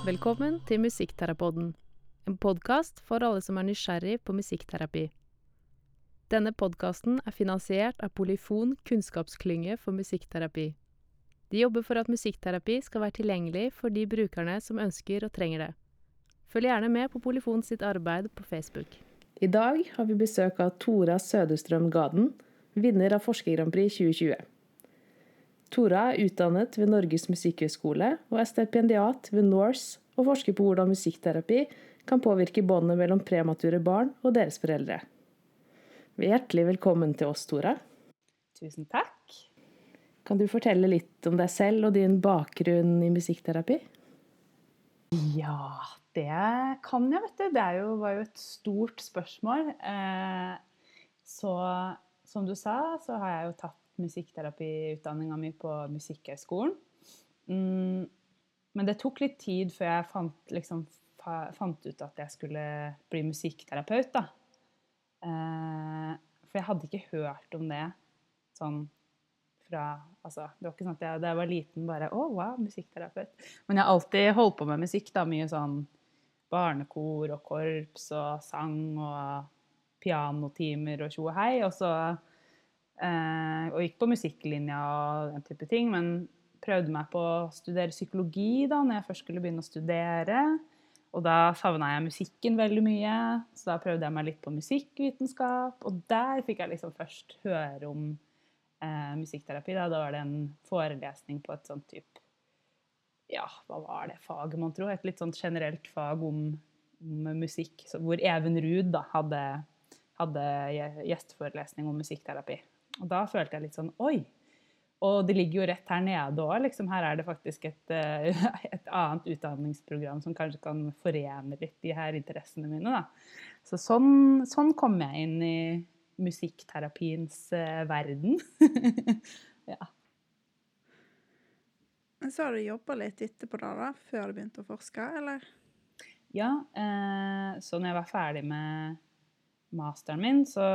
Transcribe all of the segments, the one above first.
Velkommen til Musikkterapoden, en podkast for alle som er nysgjerrig på musikkterapi. Denne podkasten er finansiert av Polyfon kunnskapsklynge for musikkterapi. De jobber for at musikkterapi skal være tilgjengelig for de brukerne som ønsker og trenger det. Følg gjerne med på Polyfon sitt arbeid på Facebook. I dag har vi besøk av Tora Sødestrøm Gaden, vinner av Forsker Grand Prix 2020. Tora er utdannet ved Norges musikkhøgskole og er stipendiat ved Norse og forsker på hvordan musikkterapi kan påvirke båndet mellom premature barn og deres foreldre. Hjertelig velkommen til oss, Tora. Tusen takk. Kan du fortelle litt om deg selv og din bakgrunn i musikkterapi? Ja, det kan jeg, vet du. Det jo, var jo et stort spørsmål. Eh, så som du sa, så har jeg jo tatt musikkterapiutdanninga mi på Musikkhøgskolen. Mm, men det tok litt tid før jeg fant, liksom, fant ut at jeg skulle bli musikkterapeut. da. Eh, for jeg hadde ikke hørt om det sånn fra altså, Det var ikke sånn at jeg da jeg var liten bare Å, wow, musikkterapeut. Men jeg har alltid holdt på med musikk. da, Mye sånn barnekor og korps og sang og pianotimer og tjo og hei. Og så Eh, og gikk på musikklinja og den type ting. Men prøvde meg på å studere psykologi da når jeg først skulle begynne å studere. Og da savna jeg musikken veldig mye, så da prøvde jeg meg litt på musikkvitenskap. Og der fikk jeg liksom først høre om eh, musikkterapi. Da. da var det en forelesning på et sånt type Ja, hva var det faget, man tror? Et litt sånt generelt fag om, om musikk. hvor Even Ruud da hadde, hadde gjesteforelesning om musikkterapi. Og da følte jeg litt sånn Oi! Og det ligger jo rett her nede òg. Liksom. Her er det faktisk et, eh, et, annet utdanningsprogram som kanskje kan forene litt de her interessene mine. Da. Så sånn, sånn kom jeg inn i musikkterapiens uh, verden. ja. Så har du jobba litt etterpå da, da, før du begynte å forske, eller? Ja. Eh, så når jeg var ferdig med masteren min, så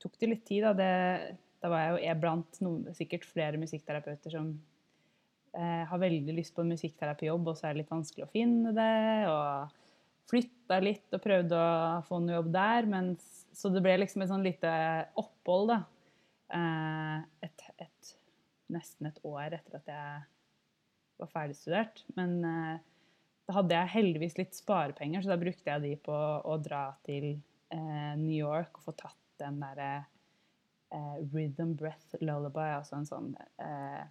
tok det litt tid. Da, det, da var jeg jo blant noen, sikkert flere musikkterapeuter som eh, har veldig lyst på en musikkterapijobb, og så er det litt vanskelig å finne det. og Flytta litt og prøvde å få noe jobb der. Men, så det ble liksom et sånn lite opphold, da. Eh, et, et, nesten et år etter at jeg var ferdigstudert. Men eh, da hadde jeg heldigvis litt sparepenger, så da brukte jeg de på å dra til eh, New York og få tatt den derre eh, rhythm breath lullaby, altså en sånn eh,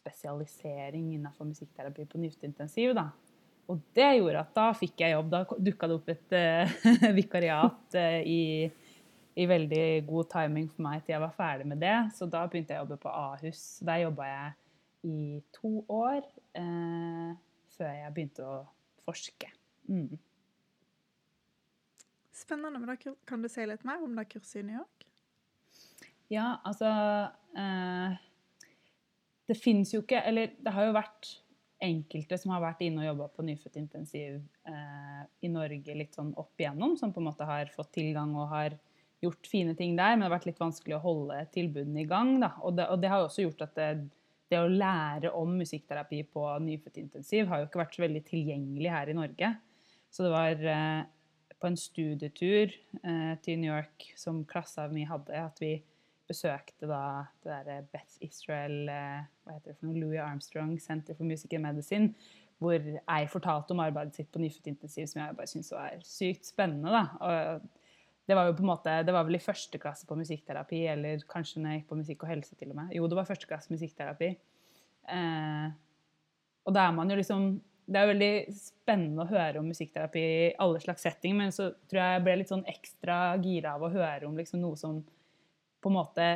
spesialisering innenfor musikkterapi på nyfteintensiv. Og det gjorde at da fikk jeg jobb. Da dukka det opp et uh, vikariat uh, i, i, veldig god timing for meg til jeg var ferdig med det. Så da begynte jeg å jobbe på Ahus. Der jobba jeg i to år uh, før jeg begynte å forske. Mm. Spennende. men da Kan du si litt mer om det kurset i New York? Ja, altså eh, Det fins jo ikke Eller det har jo vært enkelte som har vært inne og jobba på nyfødtintensiv eh, i Norge litt sånn opp igjennom, som på en måte har fått tilgang og har gjort fine ting der, men det har vært litt vanskelig å holde tilbudene i gang. Da. Og, det, og det har også gjort at det, det, å lære om musikkterapi på nyfødtintensiv har jo ikke vært så veldig tilgjengelig her i Norge. Så det var eh, på en studietur eh, til New York som klassa mi hadde, at vi besøkte da det derre Beth Israel eh, hva heter det for noe, Louis Armstrong Center for Music and Medicine, hvor jeg fortalte om arbeidet sitt på nyfødtintensiv, som jeg bare syntes var sykt spennende. da, og det var jo på en måte, det var vel i første klasse på musikkterapi, eller kanskje når jeg gikk på musikk og helse til og med. Jo, det var første klasse musikkterapi. Eh, og da er man jo liksom det er veldig spennende å høre om musikkterapi i alle slags settinger, men så tror jeg jeg ble litt sånn ekstra gira av å høre om liksom noe som på en måte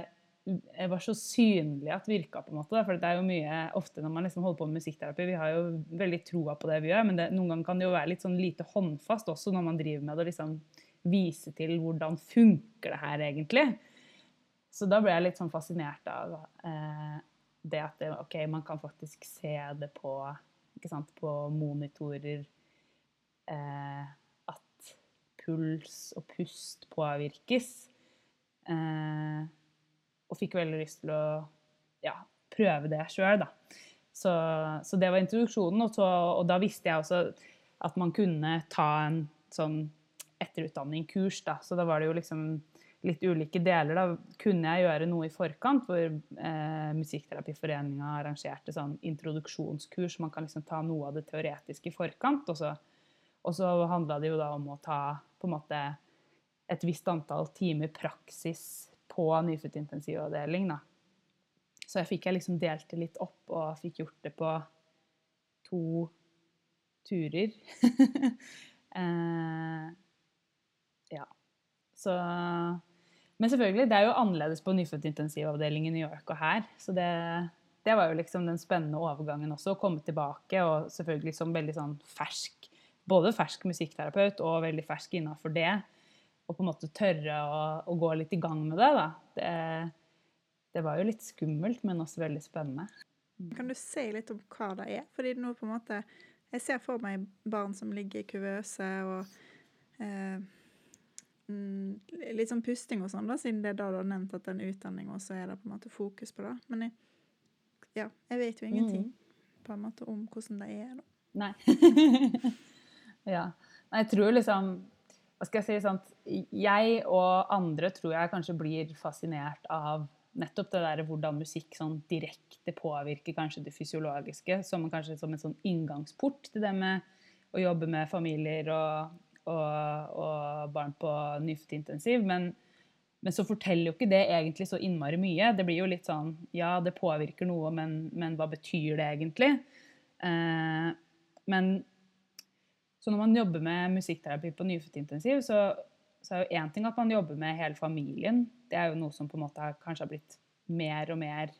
var så synlig at virka. på en måte. For det er jo mye ofte når man liksom holder på med musikkterapi, vi har jo veldig troa på det vi gjør, men det, noen ganger kan det jo være litt sånn lite håndfast også når man driver med det, og liksom vise til hvordan funker det her egentlig. Så da ble jeg litt sånn fascinert av eh, det at det, ok, man kan faktisk se det på sant, på monitorer eh, at puls og pust påvirkes. Eh, og fikk veldig lyst til å ja, prøve det sjøl, da. Så, så det var introduksjonen. Og, så, og, da visste jeg også at man kunne ta en sånn etterutdanning-kurs. da, Så da var det jo liksom litt ulike deler. Da kunne jeg gjøre noe i forkant, hvor eh, Musikkterapiforeninga arrangerte sånn introduksjonskurs. Man kan liksom ta noe av det teoretiske i forkant. Og så, og så handla det jo da om å ta på en måte et visst antall timer praksis på nyfødtintensivavdeling. da. Så jeg fikk jeg liksom delt det litt opp og fikk gjort det på to turer. eh, ja. Så Men selvfølgelig, det er jo annerledes på nyfødtintensivavdelingen i New York og her. Så det, det, var jo liksom den spennende overgangen også, å komme tilbake og selvfølgelig som veldig sånn fersk Både fersk musikkterapeut og veldig fersk innafor det. Og på en måte tørre å, å, gå litt i gang med det, da. Det, det var jo litt skummelt, men også veldig spennende. Kan du si litt om hva det er? Fordi nå på en måte Jeg ser for meg barn som ligger i kuvøse og eh, mm, Litt sånn pusting og sånn, da, siden det er da du har nevnt at det er en utdanning, og så er det på en måte fokus på det. Men jeg, ja, jeg vet jo ingenting mm. på en måte om hvordan det er, da. Nei. ja. Jeg tror liksom Hva skal jeg si sånn Jeg og andre tror jeg kanskje blir fascinert av nettopp det der hvordan musikk sånn direkte påvirker kanskje det fysiologiske, som kanskje som en sånn inngangsport til det med å jobbe med familier og, og, og barn på nyfødtintensiv. Men, men så forteller jo ikke det egentlig så innmari mye. Det blir jo litt sånn Ja, det påvirker noe, men, men hva betyr det egentlig? Eh, men så når man jobber med musikkterapi på nyfødtintensiv, så så er jo én ting at man jobber med hele familien. Det er jo noe som på en måte kanskje har blitt mer og mer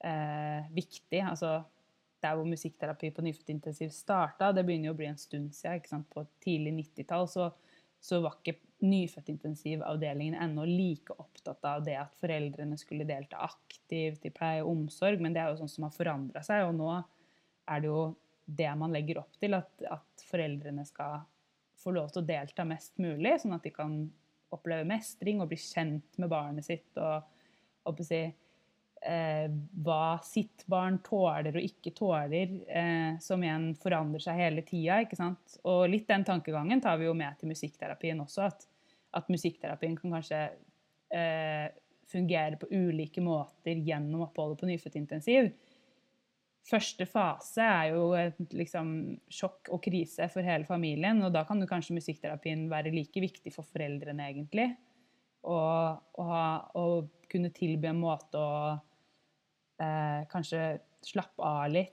eh, viktig. Altså, der hvor musikkterapi på nyfødtintensiv starta, det begynner jo å bli en stund siden. På tidlig 90-tall så, så, var ikke nyfødtintensivavdelingen ennå like opptatt av det at foreldrene skulle delta aktivt i pleie og omsorg, men det er jo sånn som har forandra seg. Og nå er det jo det man legger opp til, at, at foreldrene skal få lov til å delta mest mulig, sånn at de kan oppleve mestring og bli kjent med barnet sitt og, og si, eh, hva sitt barn tåler og ikke tåler, eh, som igjen forandrer seg hele tida. Og litt den tankegangen tar vi jo med til musikkterapien også, at, at musikkterapien kan kanskje eh, fungere på ulike måter gjennom oppholdet på nyfødtintensiv. Første fase er jo et liksom, sjokk og krise for hele familien. Og da kan jo kanskje musikkterapien være like viktig for foreldrene, egentlig. Og, og, kunne tilby en måte å eh, kanskje slappe av litt.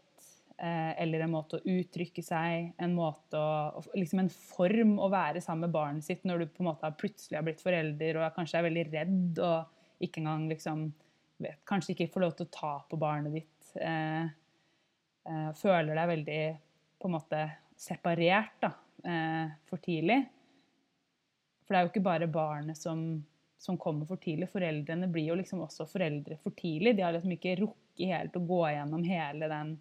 Eh, eller en måte å uttrykke seg, en måte å, liksom en form å være sammen med barnet sitt når du på en måte plutselig har blitt forelder og kanskje er veldig redd og ikke engang liksom vet, Kanskje ikke får lov til å ta på barnet ditt. Eh, eh, føler deg veldig på en måte separert da, eh, for tidlig. For det er jo ikke bare barnet som, som, kommer for tidlig. Foreldrene blir jo liksom også foreldre for tidlig. De har liksom ikke rukket helt å gå gjennom hele den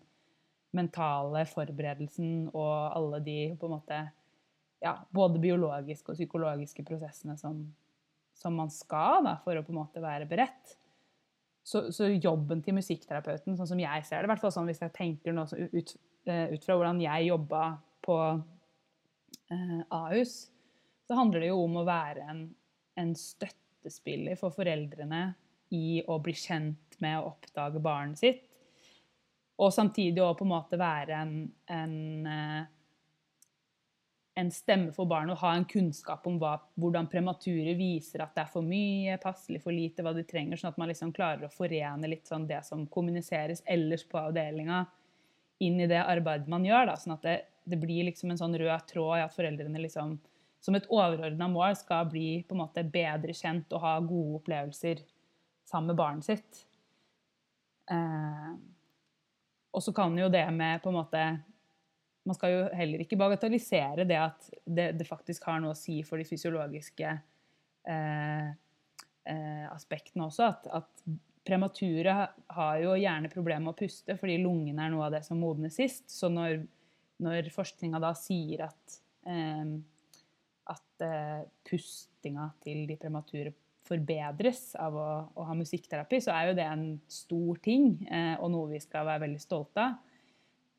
mentale forberedelsen og alle de på en måte ja, både biologiske og psykologiske prosessene som, som man skal da, for å på en måte være beredt. Så, så, jobben til musikkterapeuten, sånn som jeg ser det, i hvert fall sånn hvis jeg tenker nå ut, eh, ut, fra hvordan jeg jobba på eh, Ahus, så handler det jo om å være en, en, støttespiller for foreldrene i å bli kjent med å oppdage barnet sitt. Og samtidig òg på en måte være en, en eh, en stemme for barnet og ha en kunnskap om hva, hvordan premature viser at det er for mye, passelig for lite, hva de trenger, sånn at man liksom klarer å forene litt sånn det som kommuniseres ellers på avdelinga, inn i det arbeidet man gjør. Da, sånn at det, det, blir liksom en sånn rød tråd i at foreldrene liksom, som et overordna mål skal bli på en måte bedre kjent og ha gode opplevelser sammen med barnet sitt. Eh, og så kan jo det med på en måte man skal jo heller ikke bagatellisere det at det, det faktisk har noe å si for de fysiologiske eh, eh, aspektene også. At, at, premature har jo gjerne problemer med å puste fordi lungene er noe av det som modnes sist. Så når, når forskninga da sier at, eh, at eh, pustinga til de premature forbedres av å, å, ha musikkterapi, så er jo det en stor ting, eh, og noe vi skal være veldig stolte av.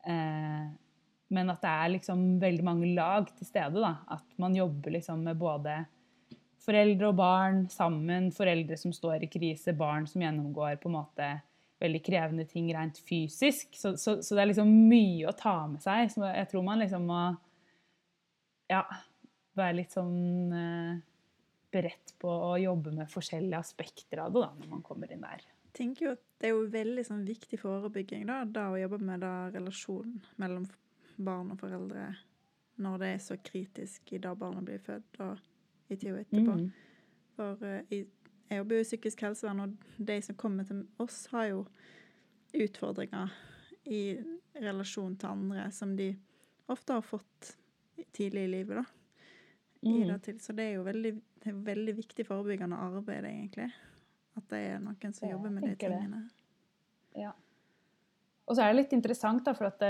Eh, men at det er liksom veldig mange lag til stede. da, At man jobber liksom med både foreldre og barn sammen, foreldre som står i krise, barn som gjennomgår på en måte veldig krevende ting rent fysisk. Så, så, så det er liksom mye å ta med seg. Så jeg tror man liksom må ja, være litt sånn eh, beredt på å jobbe med forskjellige aspekter av det da, når man kommer inn der. Jeg tenker jo at Det er jo veldig sånn, viktig forebygging da, da å jobbe med da, relasjonen mellom barn og foreldre når det er så kritisk i da barnet blir født og i tida etterpå. Mm. For uh, jeg, jeg jobber jo i psykisk helsevern, og de som kommer til oss, har jo utfordringer i relasjon til andre som de ofte har fått tidlig i livet. da. Mm. Det til. så det er jo veldig, er veldig viktig forebyggende arbeid, egentlig. At det er noen som jobber med de tingene. Det. Ja. Og så er det litt interessant, da, for at,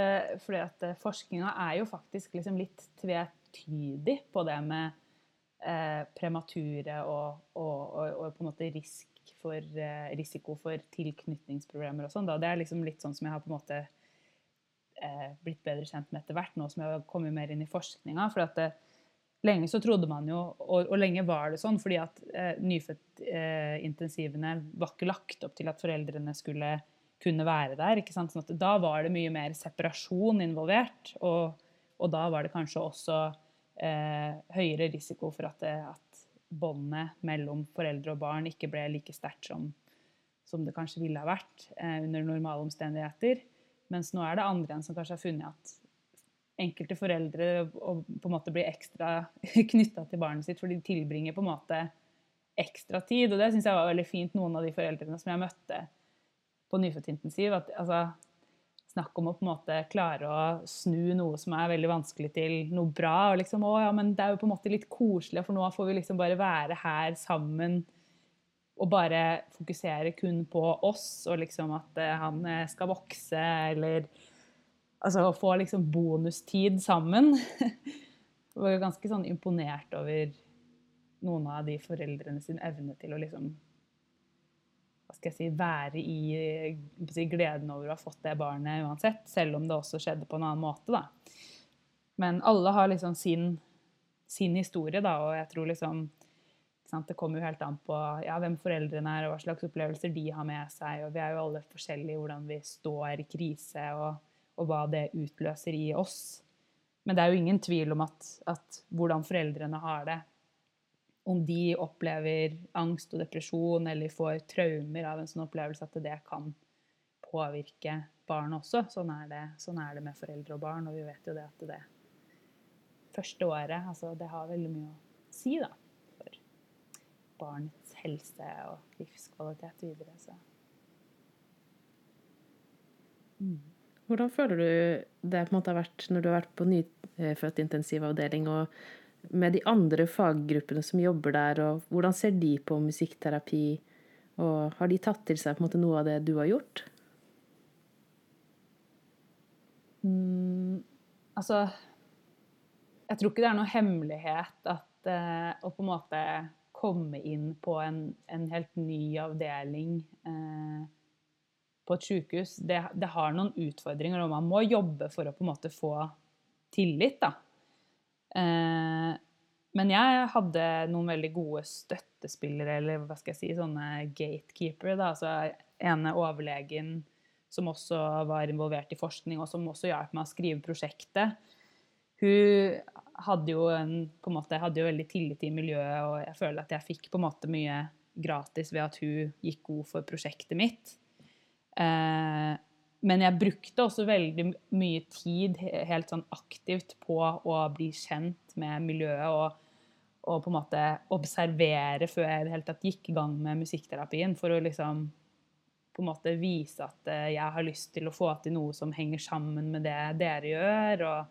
fordi at eh, forskninga er jo faktisk liksom litt tvetydig på det med eh, premature og, og, og, og, på en måte risk for, eh, risiko for tilknytningsproblemer og sånn. Det er liksom litt sånn som jeg har på en måte eh, blitt bedre kjent med etter hvert, nå som jeg har kommet mer inn i forskninga. For at det, lenge så trodde man jo, og, og lenge var det sånn, fordi at eh, nyfødtintensivene eh, var ikke lagt opp til at foreldrene skulle kunne være der. ikke sant? Sånn da var det mye mer separasjon involvert, og, og da var det kanskje også eh, høyere risiko for at, det, at båndet mellom foreldre og barn ikke ble like sterkt som, som det kanskje ville ha vært eh, under normale omstendigheter. Mens nå er det andre enn som kanskje har funnet at enkelte foreldre på en måte blir ekstra knytta til barnet sitt, for de tilbringer på en måte ekstra tid. Og det syns jeg var veldig fint, noen av de foreldrene som jeg møtte på nyfødtintensiv. At, altså, snakk om å på en måte klare å snu noe som er veldig vanskelig, til noe bra. og liksom, å ja, men Det er jo på en måte litt koselig, for nå får vi liksom bare være her sammen og bare fokusere kun på oss, og liksom at uh, han eh, skal vokse, eller Altså å få liksom bonustid sammen. Jeg var ganske sånn imponert over noen av de foreldrene sin evne til å liksom hva skal jeg si, være i si, gleden over å ha fått det barnet uansett, selv om det også skjedde på en annen måte. da. Men alle har liksom sin, sin historie, da, og jeg tror liksom Det kommer jo helt an på ja, hvem foreldrene er, og hva slags opplevelser de har med seg. og Vi er jo alle forskjellige i hvordan vi står i krise. og og hva det utløser i oss. Men det er jo ingen tvil om at, at hvordan foreldrene har det. Om de opplever angst og depresjon eller får traumer av en sånn opplevelse, at det kan påvirke barn også. Sånn er, det, sånn er det med foreldre og barn, og vi vet jo det at det første året altså Det har veldig mye å si da, for barnets helse og livskvalitet videre. Så. Mm. Hvordan føler du det på en måte har vært når du har vært på nyfødtintensivavdeling og med de andre faggruppene som jobber der, og hvordan ser de på musikkterapi? Og har de tatt til seg på en måte noe av det du har gjort? Mm, altså Jeg tror ikke det er noe hemmelighet at eh, å på en måte komme inn på en, en helt ny avdeling uh, på et sykehus, det, det, har noen utfordringer, og man må jobbe for å på en måte få tillit, da. Eh, men jeg hadde noen veldig gode støttespillere, eller hva skal jeg si, sånne gatekeepere. da, altså ene overlegen som også var involvert i forskning, og som også hjalp meg å skrive prosjektet. Hun hadde jo, en, en måte, hadde jo veldig tillit i miljøet, og jeg føler at jeg fikk på en måte mye gratis ved at hun gikk god for prosjektet mitt. Eh, men jeg brukte også veldig mye tid helt sånn aktivt på å bli kjent med miljøet og, og på en måte observere før jeg helt tatt gikk i gang med musikkterapien. For å liksom på en måte vise at eh, jeg har lyst til å få til noe som henger sammen med det dere gjør. Og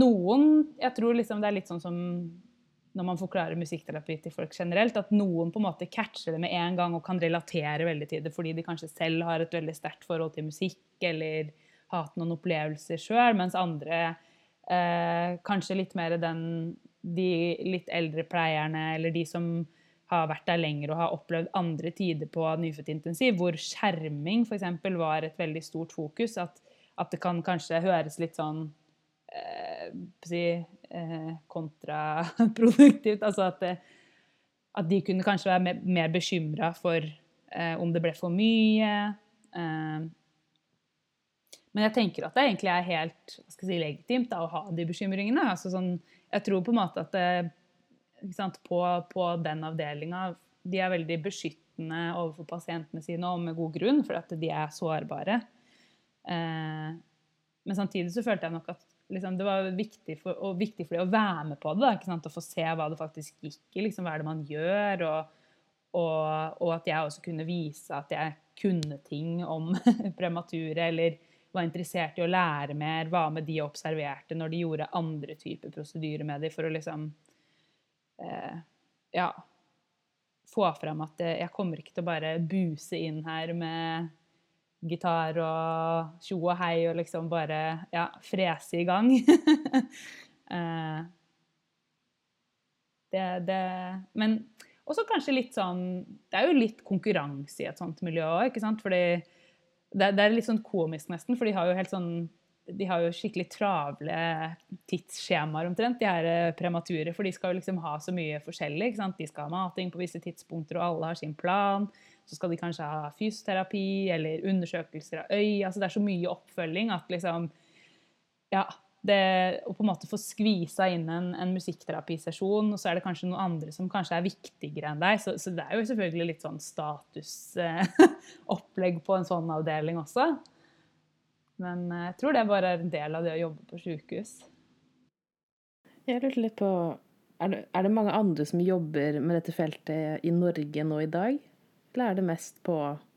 noen Jeg tror liksom det er litt sånn som når man forklarer musikkterapi til folk generelt, at noen på en måte catcher det med en gang og kan relatere veldig til det fordi de kanskje selv har et veldig sterkt forhold til musikk eller har hatt noen opplevelser sjøl, mens andre eh, kanskje litt mer den de litt eldre pleierne eller de som har vært der lenger og har opplevd andre tider på nyfødtintensiv, hvor skjerming f.eks. var et veldig stort fokus. At, at, det kan kanskje høres litt sånn eh, si, eh, kontraproduktivt. Altså at, det, at, de kunne kanskje være mer, mer bekymra for eh, om det ble for mye. Eh, men jeg tenker at det egentlig er helt si, legitimt da, å ha de bekymringene. Altså, sånn, jeg tror på en måte at det, på, på, den avdelinga De er veldig beskyttende overfor pasientene sine, og med god grunn, for at de er sårbare. Eh, men samtidig så følte jeg nok at liksom, det var viktig for, og viktig for dem å være med på det. Å få se hva det faktisk gikk i. Liksom, hva er det man gjør? Og, og, og, at jeg også kunne vise at jeg kunne ting om premature. eller var interessert i å lære mer, hva med de observerte når de gjorde andre typer prosedyrer med dem, for å liksom eh, Ja. Få fram at det, jeg kommer ikke til å bare buse inn her med gitar og tjo og hei og liksom bare ja, frese i gang. eh, det, det Men også kanskje litt sånn Det er jo litt konkurranse i et sånt miljø òg, ikke sant? Fordi det, det, er litt sånn komisk, nesten, for de har jo helt sånn de har jo skikkelig travle tidsskjemaer omtrent, de her eh, premature. For de skal jo liksom ha så mye forskjellig. ikke sant? De skal ha mating på visse tidspunkter, og alle har sin plan. Så skal de kanskje ha fysioterapi eller undersøkelser av øy. altså Det er så mye oppfølging at liksom Ja det, å på en måte få skvisa inn en, en, musikkterapisesjon, og så er det kanskje noen andre som kanskje er viktigere enn deg. Så, så det er jo selvfølgelig litt sånn statusopplegg eh, på en sånn avdeling også. Men eh, jeg tror det bare er en del av det å jobbe på sykehus. Jeg lurte litt på er det, er det mange andre som jobber med dette feltet i Norge nå i dag? Eller er det mest på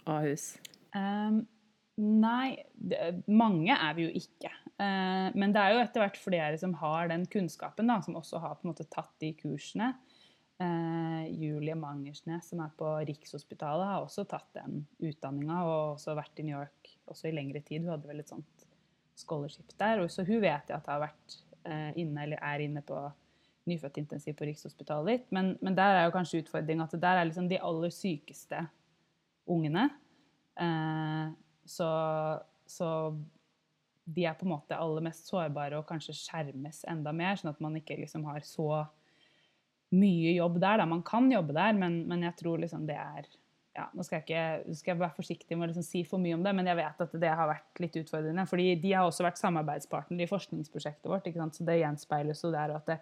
Ahus? Um, nei, det, mange er vi jo ikke. Uh, men det er jo etter hvert flere som har den kunnskapen, da, som også har på en måte tatt de kursene. Uh, Julie Mangersnes, som er på Rikshospitalet, har også tatt den utdanninga og også vært i New York også i lengre tid. Hun hadde vel et sånt scholarship der. Og så hun vet jeg at har vært uh, inne, eller er inne på nyfødtintensiv på Rikshospitalet Men, men, der er jo kanskje utfordringa at det der er liksom de aller sykeste ungene. Eh, så, så de er på en måte aller mest sårbare og kanskje skjermes enda mer, sånn at man ikke liksom har så mye jobb der. Da. Man kan jobbe der, men, men jeg tror liksom det er ja, Nå skal jeg, ikke, skal jeg være forsiktig med å liksom si for mye om det, men jeg vet at det har vært litt utfordrende. fordi de har også vært samarbeidspartner i forskningsprosjektet vårt, så det gjenspeiles jo der. at det,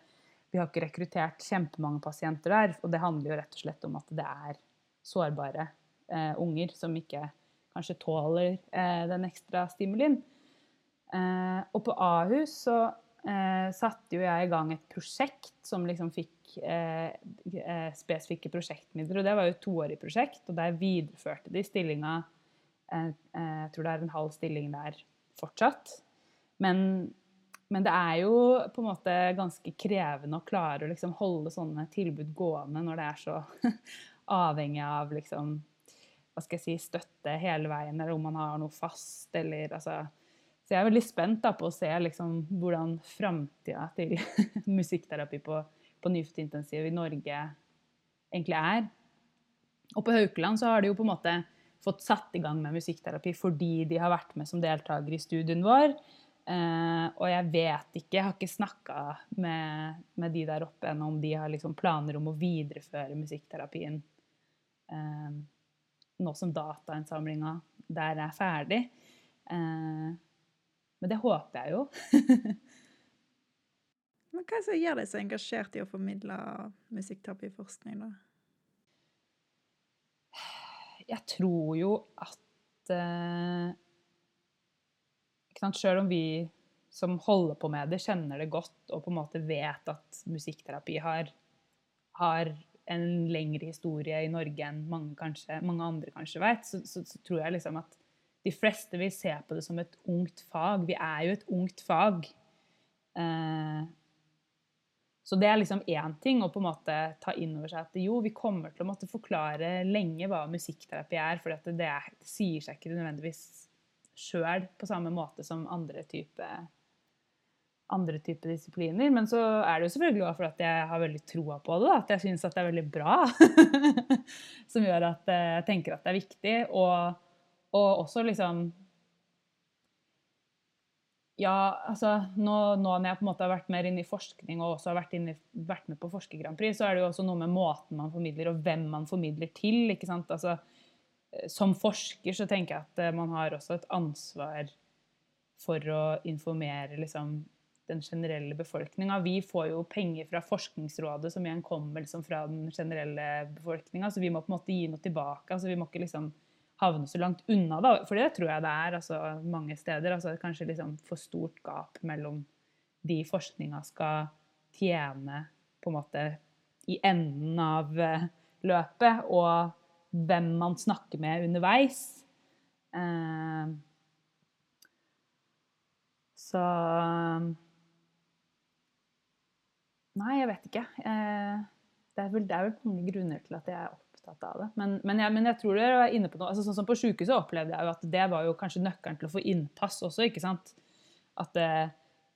vi har ikke rekruttert kjempemange pasienter der. Og det handler jo rett og slett om at det er sårbare eh, unger som ikke kanskje tåler eh, den ekstra stimulien. Eh, og på Ahus så eh, satte jo jeg i gang et prosjekt som liksom fikk eh, eh, spesifikke prosjektmidler. Og det var jo et toårig prosjekt, og der videreførte de stillinga Jeg tror det er en halv stilling der fortsatt. Men, men, det er jo på en måte ganske krevende å klare å liksom holde sånne tilbud gående når det er så avhengig av liksom hva skal jeg si, støtte hele veien, eller om man har noe fast, eller altså så jeg er veldig spent da, på å se liksom, hvordan framtida til musikkterapi på, på nyfødtintensiv i Norge egentlig er. Og på Haukeland så har de jo på en måte fått satt i gang med musikkterapi fordi de har vært med som deltaker i studien vår. Eh, og jeg vet ikke, jeg har ikke snakka med, med, de der oppe ennå om de har liksom planer om å videreføre musikkterapien uh, nå som datainnsamlinga der er ferdig. Uh, men det håper jeg jo. Men hva er det som gjør deg så engasjert i å formidle musikkterapiforskning, da? Jeg tror jo at Selv om vi som holder på med det, kjenner det godt og på en måte vet at musikkterapi har, har en lengre historie i Norge enn mange, kanskje, mange andre kanskje vet, så, så, så, tror jeg liksom at de fleste vil se på det som et ungt fag. Vi er jo et ungt fag. Eh, så det er liksom én ting å på en måte ta inn over seg at jo, vi kommer til å måtte forklare lenge hva musikkterapi er, for det, det, sier seg ikke nødvendigvis sjøl på samme måte som andre type, andre type disipliner. Men så er det jo selvfølgelig også fordi jeg har veldig troa på det. At jeg syns det er veldig bra. Som gjør at jeg tenker at det er viktig. Og, og også liksom ja, altså nå, nå, når jeg på en måte har vært mer inne i forskning og også har vært, inne, vært med på Forsker Grand Prix, så er det jo også noe med måten man formidler, og hvem man formidler til. ikke sant? Altså, eh, som forsker så tenker jeg at eh, man har også et ansvar for å informere liksom, den generelle befolkninga. Vi får jo penger fra Forskningsrådet, som igjen kommer liksom, fra den generelle befolkninga, så vi må på en måte gi noe tilbake. altså Vi må ikke liksom havne så langt unna, da. For det tror jeg det er altså, mange steder. altså Kanskje liksom for stort gap mellom de forskninga skal tjene på en måte i enden av eh, løpet, og hvem man snakker med underveis. Eh, så Nei, jeg vet ikke. Eh, det, er vel, det er vel mange grunner til at jeg er opptatt av det. Men, men, jeg, men jeg, tror dere er inne på noe. Altså, sånn som På sykehuset opplevde jeg jo at det var jo kanskje nøkkelen til å få innpass også. ikke sant? At det,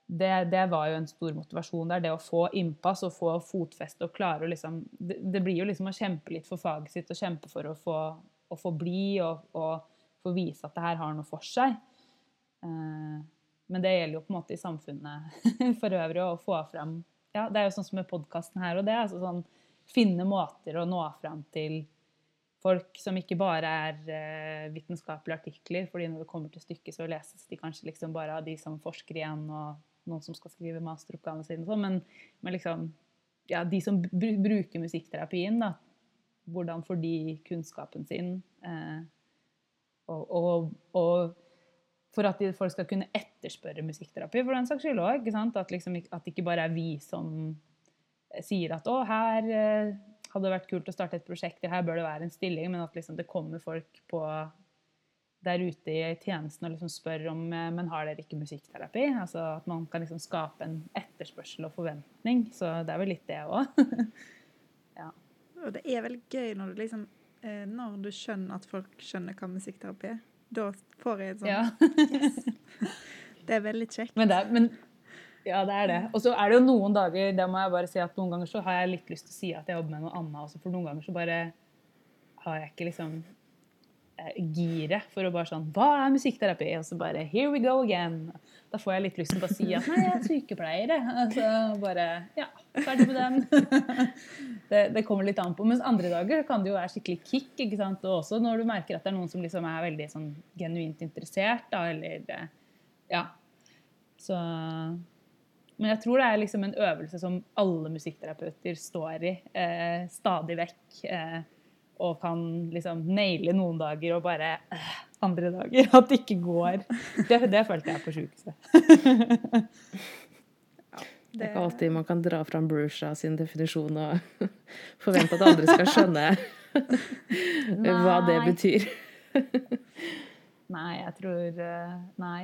det, det, var jo en stor motivasjon der. Det å få innpass og få fotfeste og klare å liksom det, det, blir jo liksom å kjempe litt for faget sitt og kjempe for å få, å få bli og, og, få vise at det her har noe for seg. Eh, men det gjelder jo på en måte i samfunnet for øvrig å få fram ja, Det er jo sånn som med podkasten her og det. altså sånn finne måter å nå fram til folk som ikke bare er uh, vitenskapelige artikler, fordi når det kommer til stykket, så leses de kanskje liksom bare av de som forsker igjen, og noen som skal skrive masteroppgavene sine, sånn, men, men, liksom ja, de som br bruker musikkterapien, da, hvordan får de kunnskapen sin? Eh, og, og, og, for at folk skal kunne etterspørre musikkterapi, for den saks skyld òg. At, liksom, det ikke bare er vi som sier at å, her eh, hadde det vært kult å starte et prosjekt, her bør det være en stilling, men at liksom det kommer folk på der ute i tjenesten og liksom spør om eh, men har dere ikke musikkterapi. Altså At man kan liksom skape en etterspørsel og forventning. Så det er vel litt det òg. ja. Og det er vel gøy når du liksom eh, Når du skjønner at folk skjønner hva musikkterapi er. Da får jeg en sånn ja. yes. Det er veldig kjekt. Men, det er, men ja, det er det. Og så er det jo noen dager det må jeg bare si at noen ganger så har jeg litt lyst til å si at jeg jobber med noe annet også, for noen ganger så bare har jeg ikke liksom giret for å bare sånn Hva er musikkterapi? Og så bare Here we go again. Da får jeg litt lyst til å si at nei, jeg er sykepleier, jeg. Altså bare Ja, ferdig med den. det, det, kommer litt an på. Mens andre dager kan det jo være skikkelig kick. ikke sant? Og også når du merker at det er noen som liksom er veldig sånn genuint interessert, da, eller Ja. Så men jeg tror det er liksom en øvelse som alle musikkterapeuter står i eh, stadig vekk. Eh, og kan liksom naile noen dager og bare øh, andre dager. At det ikke går. Det, det følte jeg på sjukehuset. Det er ikke alltid man kan dra fram Brusha sin definisjon og forvente at andre skal skjønne hva det betyr. nei, jeg tror eh, Nei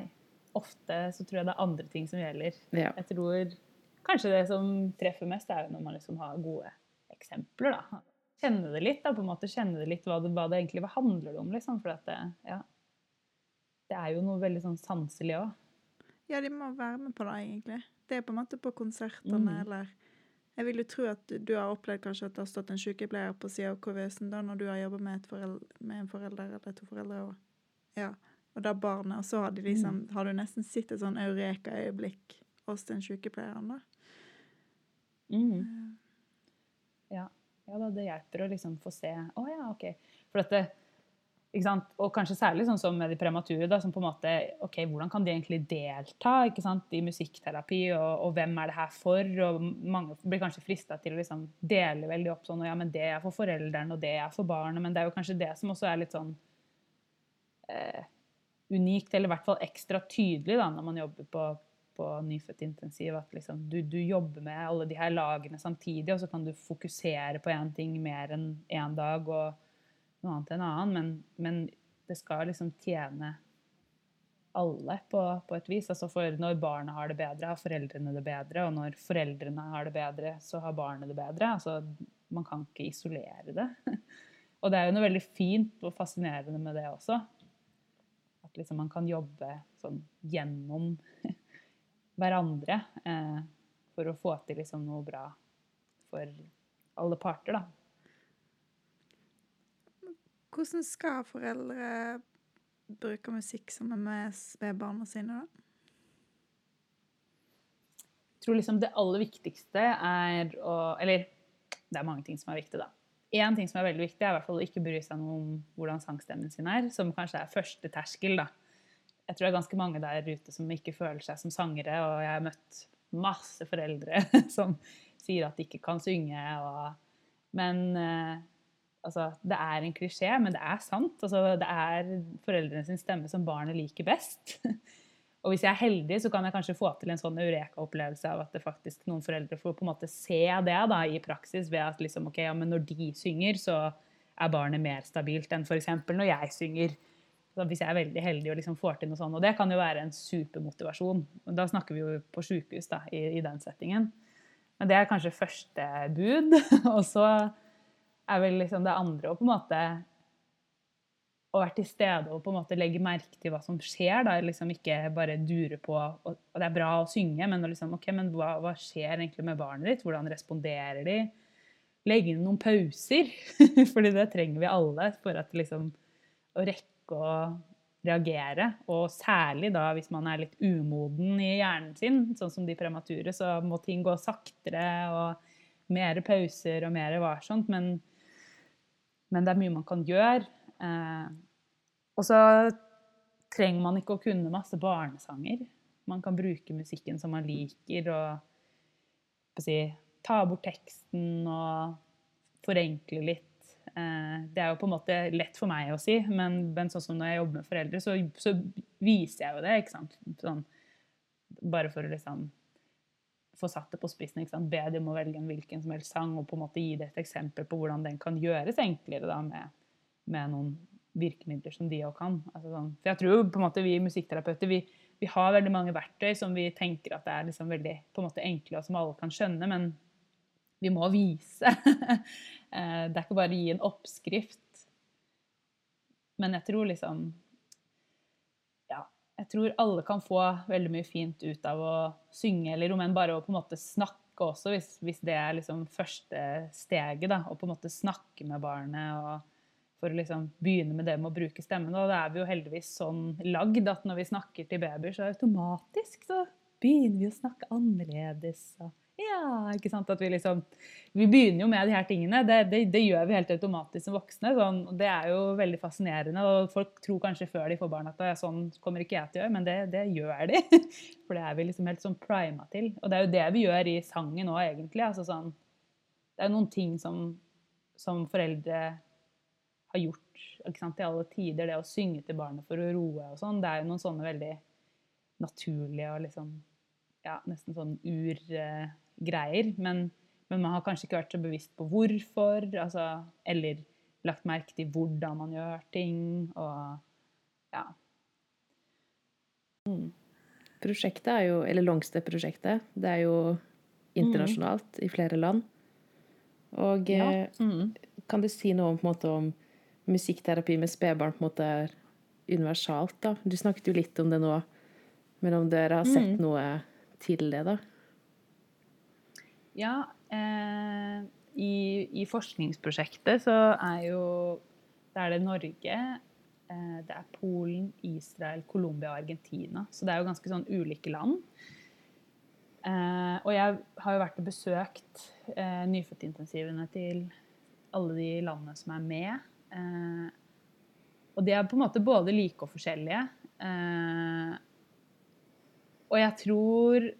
ofte så tror jeg det er andre ting som gjelder. Ja. Jeg tror kanskje det som treffer mest, er jo når man liksom har gode eksempler. da. Kjenne det litt, da, på en måte kjenne det litt hva det, hva det egentlig hva handler det om. liksom, For det, ja, det er jo noe veldig sånn sanselig òg. Ja, de må være med på det, egentlig. Det er på en måte på konsertene, mm. eller Jeg vil jo tro at du har opplevd kanskje at det har stått en sykepleier på sida av kuvøsen da, når du har jobba med, med, en forelder eller to foreldre. Og, ja og da barnet. Og så har, de liksom, mm. har du nesten sett et sånn eureka-øyeblikk hos den sykepleieren, da. Mm. Eh. Ja. Ja da, det hjelper å liksom få se Å oh, ja, OK. For dette ikke sant? Og kanskje særlig sånn som med de premature, da, som på en måte OK, hvordan kan de egentlig delta ikke sant, i musikkterapi, og, og, hvem er det her for? Og mange blir kanskje frista til å liksom dele veldig opp sånn og ja, men det er for foreldrene, og det er for barnet, men det er jo kanskje det som også er litt sånn eh, unikt, eller i hvert fall ekstra tydelig da, når man jobber på, på nyfødtintensiv. At liksom, du, du, jobber med alle de her lagene samtidig, og så kan du fokusere på én ting mer enn én en dag og noe annet enn annen. Men, men, det skal liksom tjene alle på, på, et vis. Altså for når barna har det bedre, har foreldrene det bedre. Og når foreldrene har det bedre, så har barnet det bedre. Altså, man kan ikke isolere det. Og det er jo noe veldig fint og fascinerende med det også. At liksom man kan jobbe sånn gjennom hverandre eh, for å få til liksom noe bra for alle parter, da. Hvordan skal foreldre bruke musikk sammen med spedbarna sine, da? Jeg tror liksom det aller viktigste er å Eller det er mange ting som er viktig, da. Én ting som er veldig viktig, er i hvert fall å ikke bry seg noe om hvordan sangstemmen sin er, som kanskje er første terskel, da. Jeg tror det er ganske mange der ute som ikke føler seg som sangere, og jeg har møtt masse foreldre som sier at de ikke kan synge. Og, men eh, altså, det er en klisjé, men det er sant. Altså, det er foreldrene sin stemme som barnet liker best. Og hvis jeg er heldig, så kan jeg kanskje få til en sånn eureka-opplevelse av at det faktisk noen foreldre får på en måte se det da, i praksis ved at liksom, ok, ja, men når de synger, så er barnet mer stabilt enn f.eks. når jeg synger. Hvis jeg er veldig heldig og liksom får til noe sånt. Og det kan jo være en supermotivasjon. Da snakker vi jo på sjukehus i, i, den settingen. Men det er kanskje første bud. og så er vel liksom det andre å på en måte å være til stede og på en måte legge merke til hva som skjer. da, liksom Ikke bare dure på og, Det er bra å synge, men, liksom, okay, men hva, hva, skjer egentlig med barnet ditt? Hvordan responderer de? Legge inn noen pauser, fordi det trenger vi alle for at liksom, å rekke å reagere. Og særlig da hvis man er litt umoden i hjernen sin, sånn som de premature, så må ting gå saktere og mer pauser og mer varsomt. Men, men det er mye man kan gjøre. Eh, og så trenger man ikke å kunne masse barnesanger. Man kan bruke musikken som man liker, og si, ta bort teksten og forenkle litt det er jo på en måte lett for meg å si, men, men sånn som når jeg jobber med foreldre, så, så viser jeg jo det. ikke sant? Sånn, bare for å liksom få satt det på spissen. ikke sant? Be dem å velge en hvilken som helst sang og på en måte gi det et eksempel på hvordan den kan gjøres enklere da, med, med noen virkemidler som de òg kan. Altså sånn. For jeg tror på en måte vi musikkterapeuter vi, vi, har veldig mange verktøy som vi tenker at er liksom veldig på en måte enkle og som alle kan skjønne, men vi må vise. Eh, det er ikke bare å gi en oppskrift. Men jeg tror liksom Ja, jeg tror alle kan få veldig mye fint ut av å synge, eller om enn bare å på en måte snakke også, hvis, hvis det er liksom første steget. da, Å på en måte snakke med barnet. og for å liksom begynne med det med å bruke stemmen. Og da er vi jo heldigvis sånn lagd at når vi snakker til babyer, så automatisk så begynner vi å snakke annerledes. Og ikke sant? At vi liksom Vi begynner jo med de her tingene. Det, det, det gjør vi helt automatisk som voksne. Sånn, det er jo veldig fascinerende. Og folk tror kanskje før de får barn at sånn kommer ikke jeg til å gjøre, men det, det gjør de. For det er vi liksom helt sånn prima til. Og det er jo det vi gjør i sangen òg, egentlig. Altså sånn, det er noen ting som, som foreldre har gjort ikke sant, i alle tider. Det å synge til barnet for å roe og sånn. Det er jo noen sånne veldig naturlige og liksom ja, nesten sånn ur... Greier. Men, men, man har kanskje ikke vært så bevisst på hvorfor, altså, eller lagt merke til hvordan man gjør ting. Og ja. Mm. Prosjektet er jo, eller Longstep-prosjektet, det er jo internasjonalt mm. i flere land. Og ja. Eh, mm. kan du si noe om, på en måte, om musikkterapi med spedbarn på en måte er universalt? da? Du snakket jo litt om det nå, men om dere har sett mm. noe til det, da? Ja, eh, i, i, forskningsprosjektet så er jo Det er det Norge, eh, det er Polen, Israel, Colombia og Argentina. Så det er jo ganske sånn ulike land. Eh, og jeg har jo vært og besøkt eh, nyfødtintensivene til alle de landene som er med. Eh, og de er på en måte både like og forskjellige. Eh, og jeg tror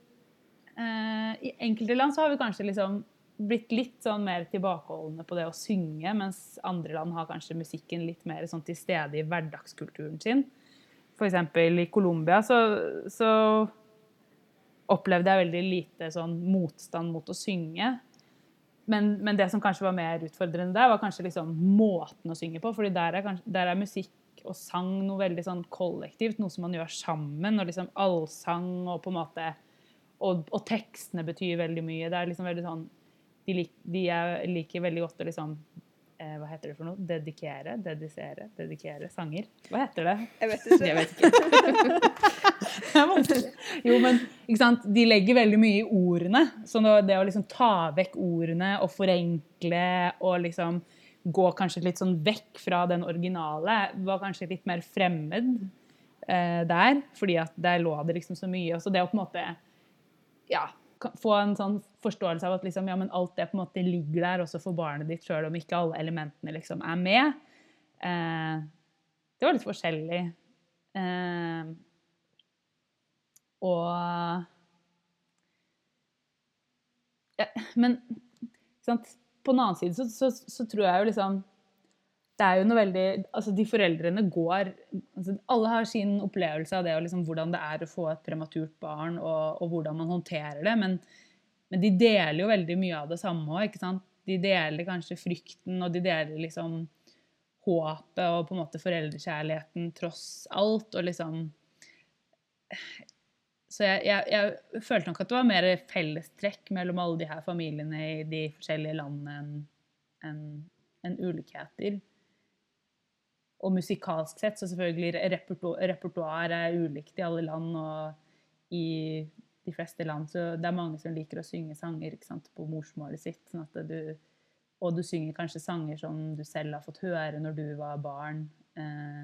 I enkelte land så har vi kanskje liksom blitt litt sånn mer tilbakeholdne på det å synge, mens andre land har kanskje musikken litt mer sånn til stede i hverdagskulturen sin. F.eks. i Colombia så, så, opplevde jeg veldig lite sånn motstand mot å synge. Men, men, det som kanskje var mer utfordrende der, var kanskje liksom måten å synge på. fordi der er, kanskje, der er musikk og sang noe veldig sånn kollektivt, noe som man gjør sammen. Og liksom allsang og på en måte og, og, tekstene betyr veldig mye. Det er liksom veldig sånn De, lik, de liker veldig godt å liksom eh, Hva heter det for noe? Dedikere? Dedisere? Dedikere sanger? Hva heter det? Jeg vet ikke. Jeg vet ikke. Jo, men ikke sant? de legger veldig mye i ordene. Så det å liksom ta vekk ordene og forenkle og liksom gå kanskje litt sånn vekk fra den originale, var kanskje litt mer fremmed eh, der. Fordi at der lå det liksom så mye. Og så det å på en måte ja, få en sånn forståelse av at liksom, ja, alt det på en måte ligger der også for barnet ditt, sjøl om ikke alle elementene liksom er med. Eh, det var litt forskjellig. Eh, og ja, Men sant? på den annen side så, så, så tror jeg jo liksom det er jo noe veldig altså De foreldrene går altså Alle har sin opplevelse av det og liksom hvordan det er å få et prematurt barn, og, og hvordan man håndterer det. Men, men, de deler jo veldig mye av det samme òg. De deler kanskje frykten, og de deler liksom håpet og på en måte foreldrekjærligheten tross alt. Og liksom Så jeg, jeg, jeg følte nok at det var mer fellestrekk mellom alle de her familiene i de forskjellige landene enn en, en ulikheter. Og musikalsk sett, så selvfølgelig reperto repertoar er ulikt i alle land. Og i de fleste land så det er mange som liker å synge sanger sant, på morsmålet sitt. Sånn du, og du synger kanskje sanger som du selv har fått høre når du var barn. Eh,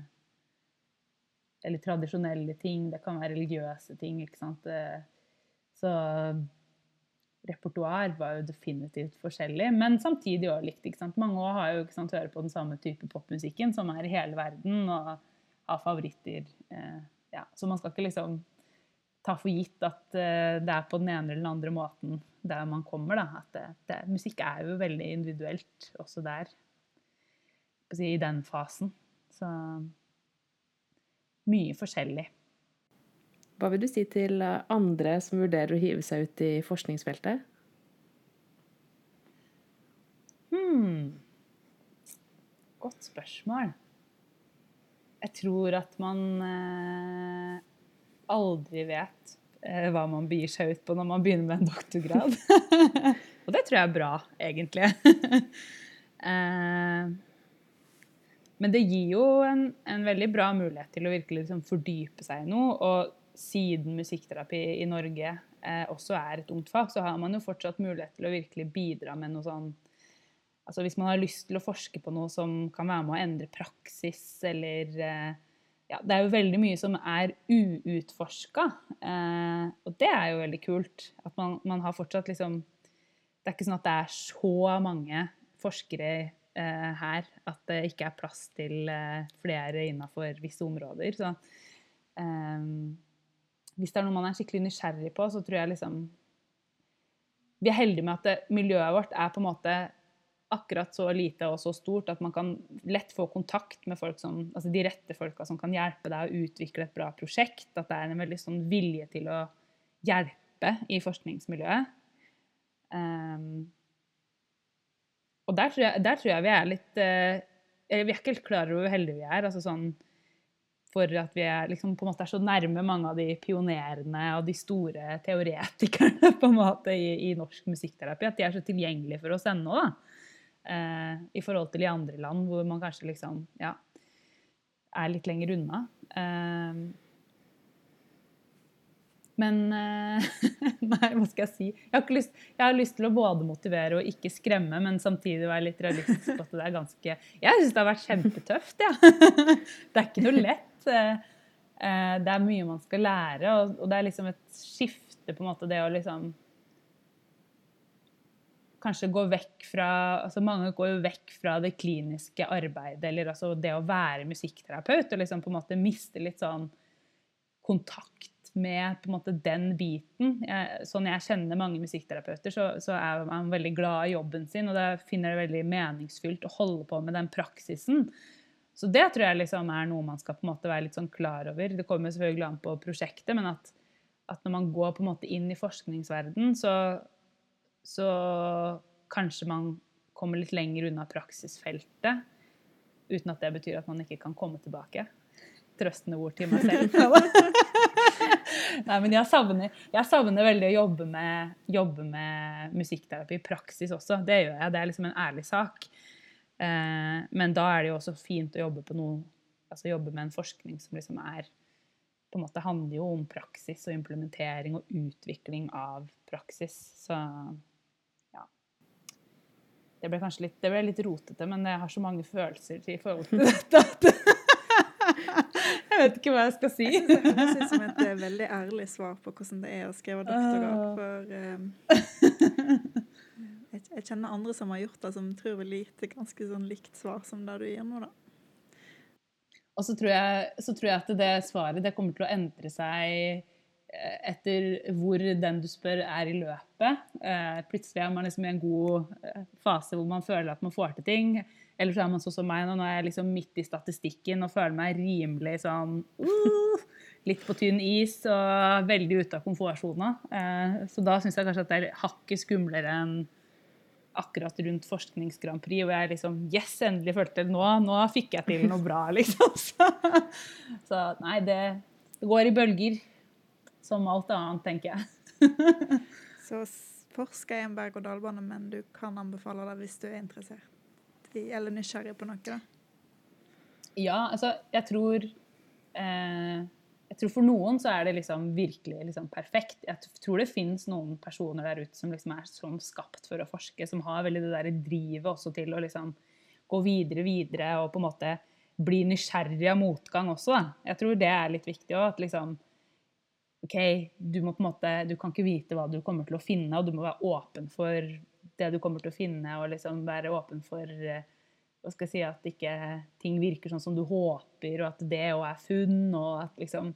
eller tradisjonelle ting. Det kan være religiøse ting. ikke sant? Eh, så repertoar var jo definitivt forskjellig, men samtidig òg likt. ikke sant? Mange har jo ikke sant, hører på den samme type popmusikken som er i hele verden, og har favoritter. Eh, ja. Så man skal ikke liksom ta for gitt at eh, det er på den ene eller den andre måten der man kommer. da, at det, det, Musikk er jo veldig individuelt også der, si, i den fasen. Så mye forskjellig. Hva vil du si til andre som vurderer å hive seg ut i forskningsfeltet? Hmm. Godt spørsmål. Jeg tror at man eh, aldri vet eh, hva man begir seg ut på når man begynner med en doktorgrad. Og det tror jeg er bra, egentlig. eh, men det gir jo en, en, veldig bra mulighet til å virkelig liksom fordype seg i noe. Og siden musikkterapi i Norge eh, også er et ungt fag, så har man jo fortsatt mulighet til å virkelig bidra med noe sånn Altså Hvis man har lyst til å forske på noe som kan være med å endre praksis, eller eh, ja, Det er jo veldig mye som er uutforska, eh, og det er jo veldig kult. At man, man, har fortsatt liksom Det er ikke sånn at det er så mange forskere eh, her at det ikke er plass til eh, flere innafor visse områder. Så eh, hvis det er noe man er skikkelig nysgjerrig på, så tror jeg liksom Vi er heldige med at det, miljøet vårt er på en måte akkurat så lite og så stort at man kan lett få kontakt med folk som, altså de rette folka som kan hjelpe deg å utvikle et bra prosjekt. At det er en veldig sånn vilje til å hjelpe i forskningsmiljøet. Um, og der tror, jeg, der tror, jeg, vi er litt uh, Vi er ikke helt klar over hvor heldige vi er. altså sånn for at vi er, liksom, på en måte er så nærme mange av de pionerene og de store teoretikerne på en måte i, i norsk musikkterapi. At de er så tilgjengelige for oss ennå. da. Eh, i forhold til i andre land hvor man kanskje liksom ja, er litt lenger unna. Eh, men eh, Nei, hva skal jeg si? Jeg har, lyst, jeg har, lyst, til å både motivere og ikke skremme, men samtidig være litt realistisk på at det er ganske Jeg syns det har vært kjempetøft, ja. Det er ikke noe lett. Det er mye man skal lære, og det er liksom et skifte, på en måte, det å liksom kanskje gå vekk fra altså Mange går jo vekk fra det kliniske arbeidet, eller altså det å være musikkterapeut, og liksom på en måte miste litt sånn kontakt med på en måte den biten. Jeg, sånn jeg kjenner mange musikkterapeuter, så, så, er man veldig glad i jobben sin, og da finner det veldig meningsfylt å holde på med den praksisen. Så det tror jeg liksom er noe man skal på en måte være litt sånn klar over. Det kommer selvfølgelig an på prosjektet, men at, at når man går på en måte inn i forskningsverden, så så kanskje man kommer litt lenger unna praksisfeltet. Uten at det betyr at man ikke kan komme tilbake. Trøstende ord til meg selv. Nei, men jeg savner, jeg savner, veldig å jobbe med, jobbe med, musikkterapi i praksis også. Det gjør jeg. Det er liksom en ærlig sak. Eh, men da er det jo også fint å jobbe på noe altså jobbe med en forskning som liksom er på en måte handler jo om praksis og implementering og utvikling av praksis. Så ja. Det ble kanskje litt, det ble litt rotete, men jeg har så mange følelser i forhold til dette at jeg vet ikke hva jeg skal si. Jeg synes det høres ut som et eh, veldig ærlig svar på hvordan det er å skrive doktorgrad. For um, jeg, jeg kjenner andre som har gjort det, som tror vil gi et ganske sånn likt svar som det du gir nå, da. Og så tror, jeg, så tror jeg at det svaret det kommer til å endre seg eh, etter hvor den du spør, er i løpet. Eh, plutselig er man liksom i en god eh, fase hvor man føler at man får til ting. Eller så er man sånn som meg nå, nå er jeg liksom midt i statistikken og føler meg rimelig sånn uh, Litt på tynn is og veldig ute av komfortsona. så da syns jeg kanskje at det er hakket skumlere enn akkurat rundt Forsknings-Grand Prix, og jeg liksom Yes, endelig følte det. Nå, nå fikk jeg til noe bra, liksom. Så, så nei, det, det, går i bølger. Som alt annet, tenker jeg. så forsk er en berg-og-dal-bane, men du kan anbefale det hvis du er interessert eller nysgjerrig på noe? da? Ja, altså, jeg tror eh, jeg tror For noen så er det liksom virkelig liksom perfekt. Jeg tror det finnes noen personer der ute som liksom er sånn skapt for å forske, som har veldig det der drivet også til å liksom gå videre videre og på en måte bli nysgjerrig av motgang også. Da. Jeg tror det er litt viktig òg. At liksom OK, du må på en måte Du kan ikke vite hva du kommer til å finne, og du må være åpen for det du kommer til å finne, og liksom være åpen for uh, hva skal jeg si, at ikke ting virker sånn som du håper, og at det òg er funn. og at liksom,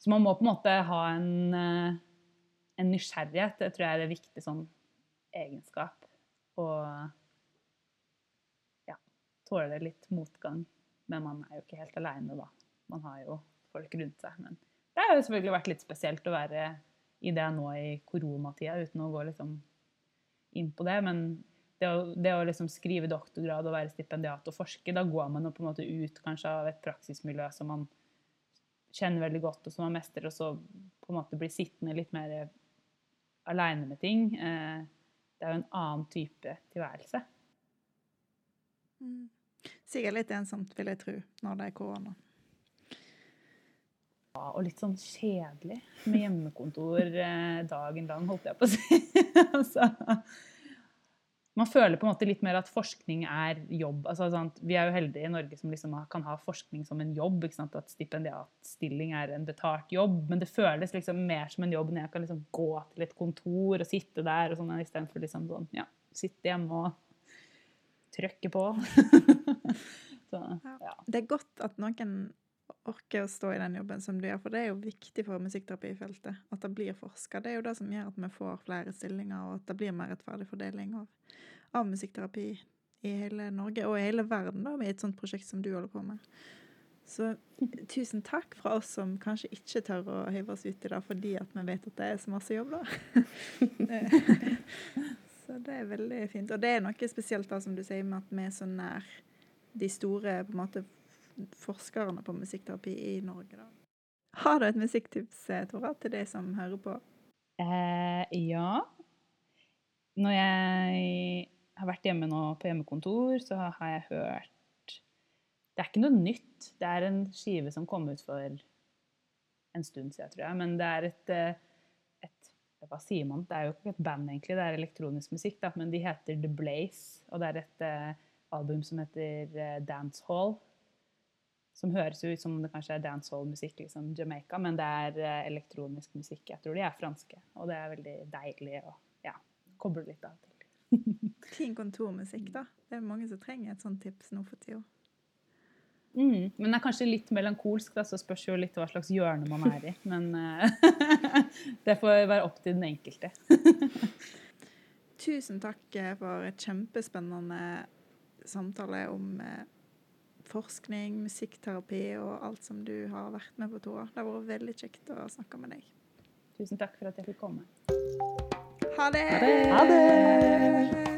Så man må på en måte ha en, eh, en nysgjerrighet. Det tror jeg er en viktig sånn egenskap. Og ja, tåle litt motgang. Men man er jo ikke helt aleine, da. Man har jo folk rundt seg. Men det har jo selvfølgelig vært litt spesielt å være i det nå i koronatida, uten å gå liksom inn på det. Men det å, det å liksom skrive doktorgrad og være stipendiat og forske, da går man jo på en måte ut kanskje av et praksismiljø som man kjenner veldig godt, og som man mestrer, og så på en måte blir sittende litt mer aleine med ting. Eh, det er jo en annen type tilværelse. Mm. Sikkert litt ensomt, vil jeg tro, når det er korona. Ja, og litt sånn kjedelig med hjemmekontor eh, dagen lang, holdt jeg på å si. altså, man føler på en måte litt mer at forskning er jobb. Altså, sant? Vi er jo heldige i Norge som liksom kan ha forskning som en jobb. At stipendiatstilling er en betalt jobb. Men det føles liksom mer som en jobb når jeg kan liksom gå til et kontor og sitte der og sånn, istedenfor liksom sånn, ja, sitte hjemme og trykke på. Så, ja. Det er godt at noen orker å stå i den jobben som du gjør, for det er jo viktig for musikkterapifeltet at det blir forska. Det er jo det som gjør at vi får flere stillinger, og at det blir mer rettferdig fordeling av, av musikkterapi i hele Norge, og i hele verden, da, med et sånt prosjekt som du holder på med. Så tusen takk fra oss som kanskje ikke tør å hive oss ut i det fordi at vi vet at det er så masse jobb, da. så det er veldig fint. Og det er noe spesielt da, som du sier, med at vi er så nær de store på en måte forskerne på musikkterapi i Norge. Da. Har du et musikktips, eh, Tora, til de som hører på? Eh, ja. Når jeg har vært hjemme nå på hjemmekontor, så har jeg hørt Det er ikke noe nytt. Det er en skive som kom ut for en stund siden, tror jeg. Men det er et, eh, et Hva sier man? Det er jo ikke et band, egentlig. Det er elektronisk musikk, da, men de heter The Blaze. Og det er et uh, album som heter Dance Hall som høres ut som det kanskje er dancehall-musikk, liksom Jamaica, men det er uh, elektronisk musikk. Jeg tror de er franske, og det er veldig deilig å ja, koble litt av til. fin kontormusikk, da. Det er mange som trenger et sånt tips nå for tida. Mm, men det er kanskje litt melankolsk, da, så spørs jo litt hva slags hjørne man er i. Men uh, det får være opp til den enkelte. Tusen takk for et kjempespennende samtale om forskning, musikkterapi og alt som du har vært med på, Tora. Det har vært veldig kjekt å snakke med deg. Tusen takk for at jeg fikk komme. Ha det! Ha det! Ha det!